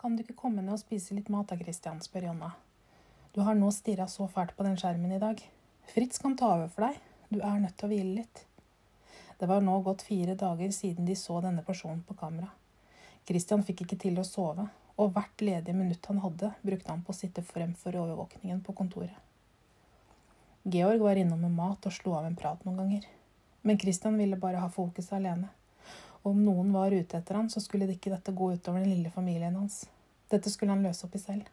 Kan du ikke komme ned og spise litt mat da, Christian, spør Jonna. Du har nå stirra så fælt på den skjermen i dag. Fritz kan ta over for deg. Du er nødt til å hvile litt. Det var nå gått fire dager siden de så denne personen på kamera. Christian fikk ikke til å sove, og hvert ledige minutt han hadde, brukte han på å sitte fremfor overvåkningen på kontoret. Georg var innom med mat og slo av en prat noen ganger. Men Christian ville bare ha fokuset alene. Og om noen var ute etter han, så skulle det ikke dette gå utover den lille familien hans. Dette skulle han løse opp i selv.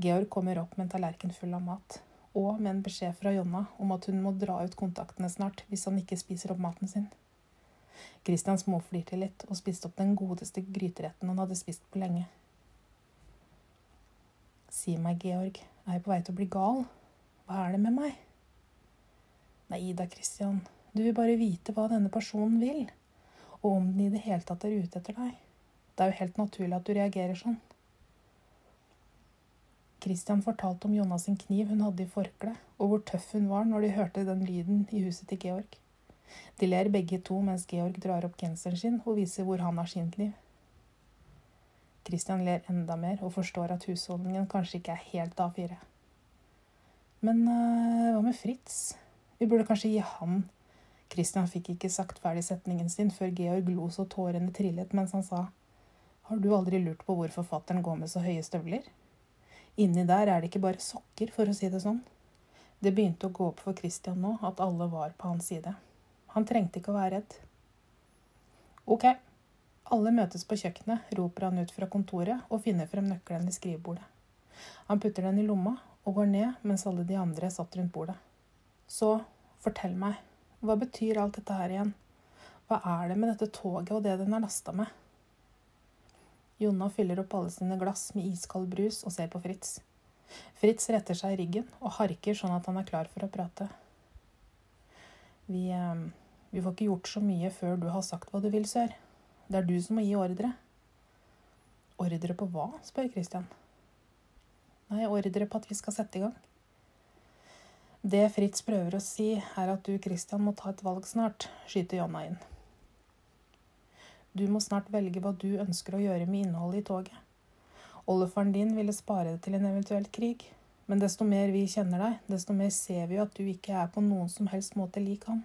Georg kommer opp med en tallerken full av mat, og med en beskjed fra Jonna om at hun må dra ut kontaktene snart hvis han ikke spiser opp maten sin. Christian småflirte litt og spiste opp den godeste gryteretten han hadde spist på lenge. Si meg, Georg, er jeg på vei til å bli gal? Hva er det med meg? Nei da, Christian, du vil bare vite hva denne personen vil, og om den i det hele tatt er ute etter deg. Det er jo helt naturlig at du reagerer sånn. Christian fortalte om Jonas sin kniv hun hadde i forkleet, og hvor tøff hun var når de hørte den lyden i huset til Georg. De ler begge to mens Georg drar opp genseren sin og viser hvor han har sin kniv. Christian ler enda mer og forstår at husholdningen kanskje ikke er helt A4. Men øh, hva med Fritz? Vi burde kanskje gi han Christian fikk ikke sagt ferdig setningen sin før Georg lo så tårene trillet mens han sa Har du aldri lurt på hvor forfatteren går med så høye støvler? Inni der er det ikke bare sokker, for å si det sånn. Det begynte å gå opp for Christian nå at alle var på hans side. Han trengte ikke å være redd. Ok, alle møtes på kjøkkenet, roper han ut fra kontoret og finner frem nøkkelen i skrivebordet. Han putter den i lomma og går ned mens alle de andre satt rundt bordet. Så, fortell meg, hva betyr alt dette her igjen? Hva er det med dette toget og det den er lasta med? Jonna fyller opp alle sine glass med iskald brus og ser på Fritz. Fritz retter seg i ryggen og harker sånn at han er klar for å prate. Vi, eh, vi får ikke gjort så mye før du har sagt hva du vil, sør. Det er du som må gi ordre. Ordre på hva? spør Christian. Nei, ordre på at vi skal sette i gang. Det Fritz prøver å si, er at du, Christian, må ta et valg snart, skyter Jonna inn. Du må snart velge hva du ønsker å gjøre med innholdet i toget. Oldefaren din ville spare det til en eventuell krig, men desto mer vi kjenner deg, desto mer ser vi at du ikke er på noen som helst måte lik han.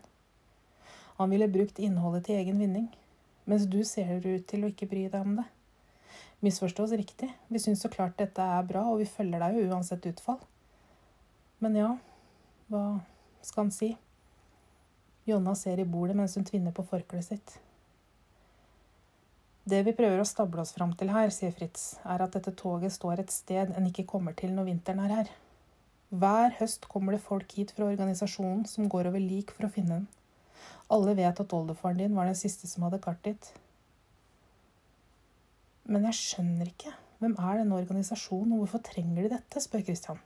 Han ville brukt innholdet til egen vinning, mens du ser ut til å ikke bry deg om det. Misforstå oss riktig, vi syns så klart dette er bra, og vi følger deg jo uansett utfall. Men ja, hva skal han si? Jonna ser i bordet mens hun tvinner på forkleet sitt. Det vi prøver å stable oss fram til her, sier Fritz, er at dette toget står et sted en ikke kommer til når vinteren er her. Hver høst kommer det folk hit fra organisasjonen som går over lik for å finne den. Alle vet at oldefaren din var den siste som hadde kart dit. Men jeg skjønner ikke. Hvem er denne organisasjonen, og hvorfor trenger de dette? spør Christian.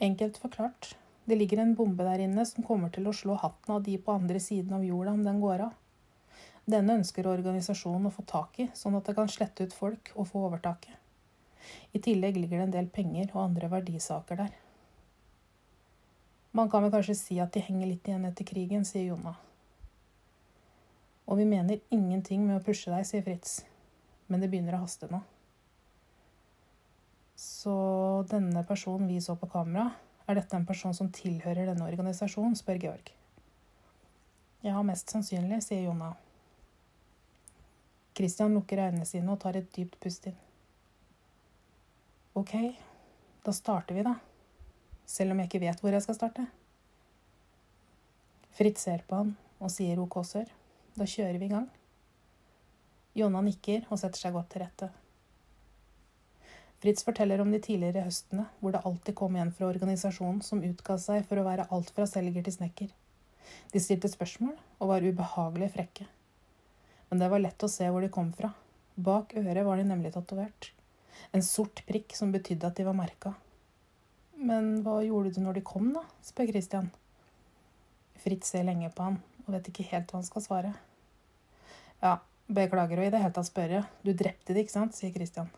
Enkelt forklart. Det ligger en bombe der inne som kommer til å slå hatten av de på andre siden av jorda om den går av. Denne ønsker organisasjonen å få tak i, sånn at det kan slette ut folk og få overtaket. I tillegg ligger det en del penger og andre verdisaker der. Man kan vel kanskje si at de henger litt igjen etter krigen, sier Jonna. Og vi mener ingenting med å pushe deg, sier Fritz. Men det begynner å haste nå. Så denne personen vi så på kamera, er dette en person som tilhører denne organisasjonen, spør Georg. Ja, mest sannsynlig, sier Jonna. Christian lukker øynene sine og tar et dypt pust inn. Ok, da starter vi, da. Selv om jeg ikke vet hvor jeg skal starte. Fritz ser på han og sier ok, sør. Da kjører vi i gang. Jonna nikker og setter seg godt til rette. Fritz forteller om de tidligere høstene hvor det alltid kom en fra organisasjonen som utga seg for å være alt fra selger til snekker. De stilte spørsmål og var ubehagelig frekke men det var lett å se hvor de kom fra. Bak øret var de nemlig tatovert. En sort prikk som betydde at de var merka. Men hva gjorde du når de kom, da? spør Christian. Fritz ser lenge på han og vet ikke helt hva han skal svare. Ja, beklager å i det hele tatt spørre. Du drepte de, ikke sant? sier Christian.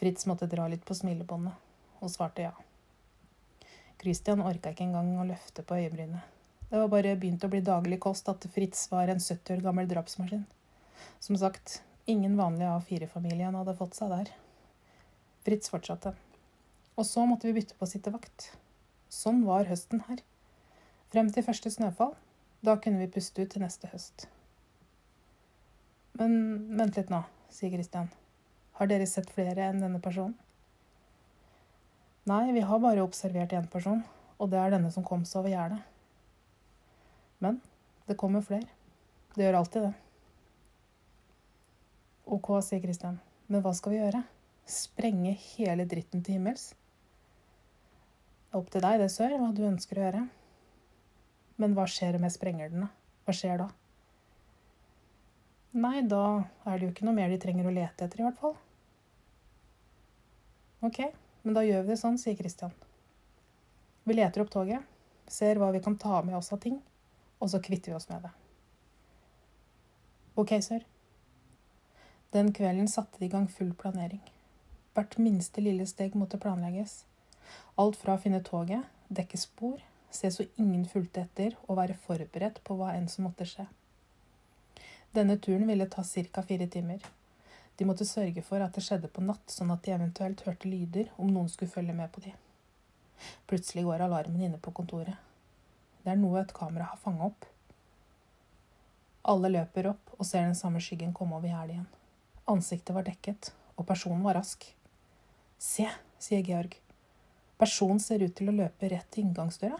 Fritz måtte dra litt på smilebåndet og svarte ja. Christian orka ikke engang å løfte på øyebrynet. Det var bare begynt å bli daglig kost at Fritz var en 70 år gammel drapsmaskin. Som sagt, Ingen vanlig A4-familien hadde fått seg der. Fritz fortsatte. Og så måtte vi bytte på å sitte vakt. Sånn var høsten her. Frem til første snøfall. Da kunne vi puste ut til neste høst. Men vent litt nå, sier Christian. Har dere sett flere enn denne personen? Nei, vi har bare observert én person, og det er denne som kom seg over gjerdet. Men det kommer flere. Det gjør alltid det. Ok, sier Christian. Men hva skal vi gjøre? Sprenge hele dritten til himmels? Det er opp til deg, det, sør, hva du ønsker å gjøre. Men hva skjer om jeg sprenger den, da? Hva skjer da? Nei, da er det jo ikke noe mer de trenger å lete etter, i hvert fall. Ok, men da gjør vi det sånn, sier Christian. Vi leter opp toget, ser hva vi kan ta med oss av ting, og så kvitter vi oss med det. Ok, sør. Den kvelden satte de i gang full planering. Hvert minste lille steg måtte planlegges. Alt fra å finne toget, dekke spor, se så ingen fulgte etter og være forberedt på hva enn som måtte skje. Denne turen ville ta ca. fire timer. De måtte sørge for at det skjedde på natt, sånn at de eventuelt hørte lyder om noen skulle følge med på de. Plutselig går alarmen inne på kontoret. Det er noe et kamera har fanget opp. Alle løper opp og ser den samme skyggen komme over gjerdet igjen. Ansiktet var dekket, og personen var rask. Se, sier Georg. Personen ser ut til å løpe rett til inngangsdøra.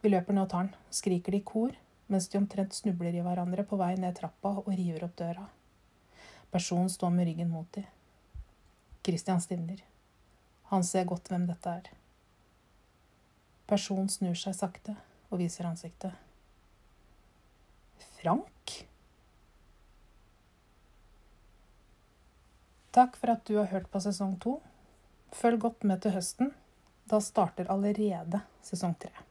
Vi løper ned og tar den, skriker de i kor, mens de omtrent snubler i hverandre på vei ned trappa og river opp døra. Personen står med ryggen mot dem. Christian stivner. Han ser godt hvem dette er. Personen snur seg sakte og viser ansiktet. Frank? Takk for at du har hørt på sesong to. Følg godt med til høsten. Da starter allerede sesong tre.